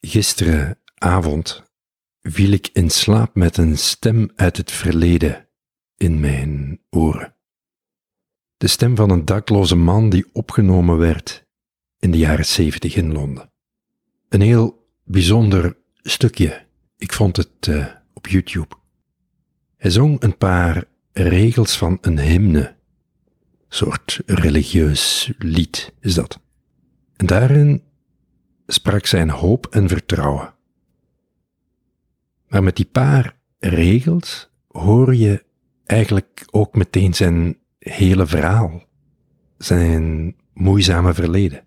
Gisterenavond viel ik in slaap met een stem uit het verleden in mijn oren. De stem van een dakloze man die opgenomen werd in de jaren zeventig in Londen. Een heel bijzonder stukje. Ik vond het uh, op YouTube. Hij zong een paar regels van een hymne. soort religieus lied is dat. En daarin sprak zijn hoop en vertrouwen. Maar met die paar regels hoor je eigenlijk ook meteen zijn hele verhaal, zijn moeizame verleden.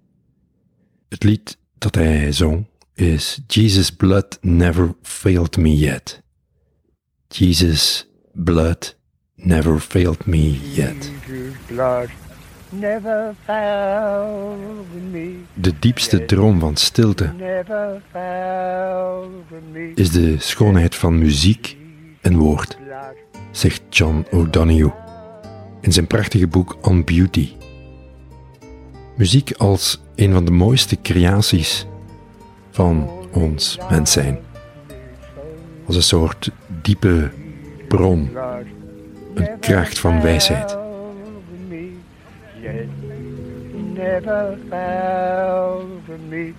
Het lied dat hij zong is Jesus' blood never failed me yet. Jesus' blood never failed me yet. De diepste droom van stilte is de schoonheid van muziek en woord, zegt John O'Donoghue in zijn prachtige boek On Beauty. Muziek als een van de mooiste creaties van ons mens zijn. Als een soort diepe bron, een kracht van wijsheid. Never found me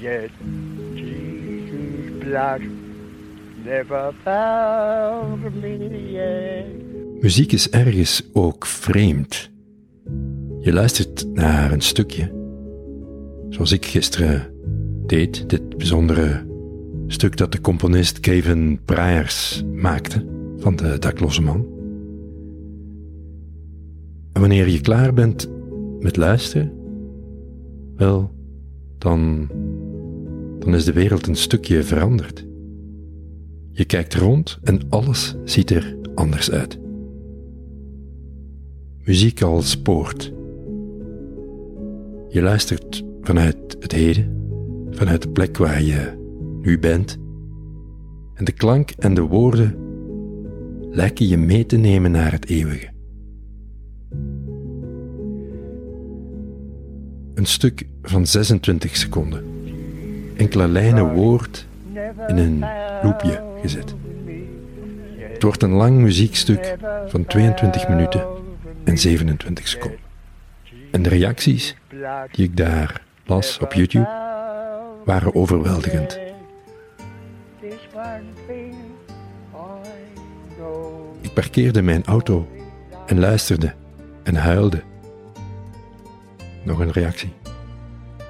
yet. Jesus' blood never found me yet. Muziek is ergens ook vreemd. Je luistert naar een stukje, zoals ik gisteren deed, dit bijzondere stuk dat de componist Kevin Bryars maakte van de dakloze man. En wanneer je klaar bent met luisteren, wel, dan, dan is de wereld een stukje veranderd. Je kijkt rond en alles ziet er anders uit. Muziek als poort. Je luistert vanuit het heden, vanuit de plek waar je nu bent. En de klank en de woorden lijken je mee te nemen naar het eeuwige. Een stuk van 26 seconden. Enkele lijnen woord in een loopje gezet. Het wordt een lang muziekstuk van 22 minuten en 27 seconden. En de reacties die ik daar las op YouTube waren overweldigend. Ik parkeerde mijn auto en luisterde en huilde nog een reactie.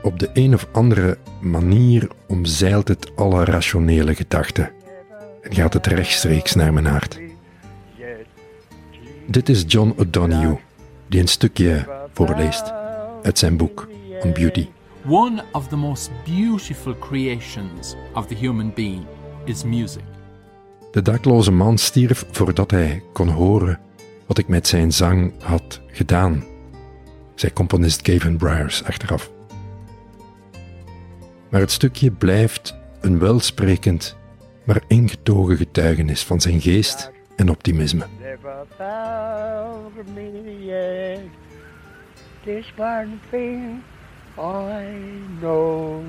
Op de een of andere manier omzeilt het alle rationele gedachten en gaat het rechtstreeks naar mijn hart. Dit is John O'Donoghue, die een stukje voorleest uit zijn boek On Beauty. One of the most beautiful creations of the human being is music. De dakloze man stierf voordat hij kon horen wat ik met zijn zang had gedaan zei componist Gavin Bryars achteraf. Maar het stukje blijft een welsprekend, maar ingetogen getuigenis van zijn geest en optimisme. This I know.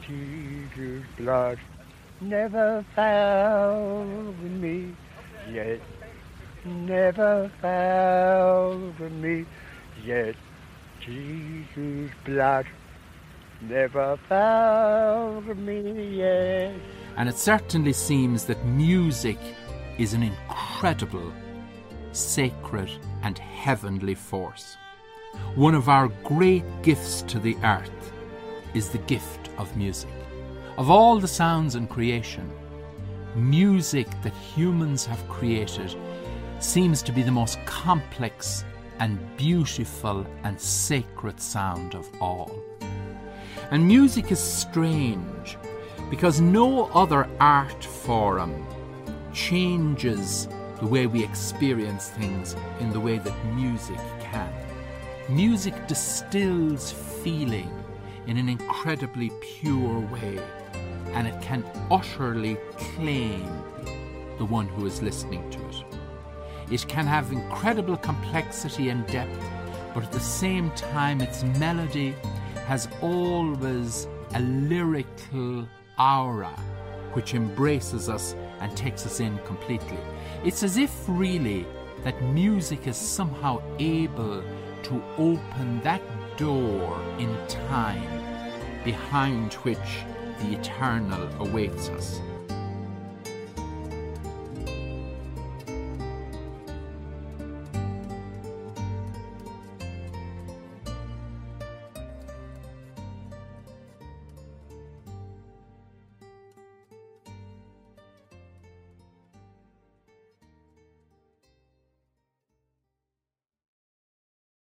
Jesus' blood never found me yet never found me yet. Jesus' blood never found me yet. And it certainly seems that music is an incredible, sacred, and heavenly force. One of our great gifts to the earth is the gift of music. Of all the sounds in creation, music that humans have created seems to be the most complex and beautiful and sacred sound of all. And music is strange because no other art form changes the way we experience things in the way that music can. Music distills feeling in an incredibly pure way, and it can utterly claim the one who is listening to it. It can have incredible complexity and depth, but at the same time, its melody has always a lyrical aura which embraces us and takes us in completely. It's as if, really, that music is somehow able to open that door in time behind which the eternal awaits us.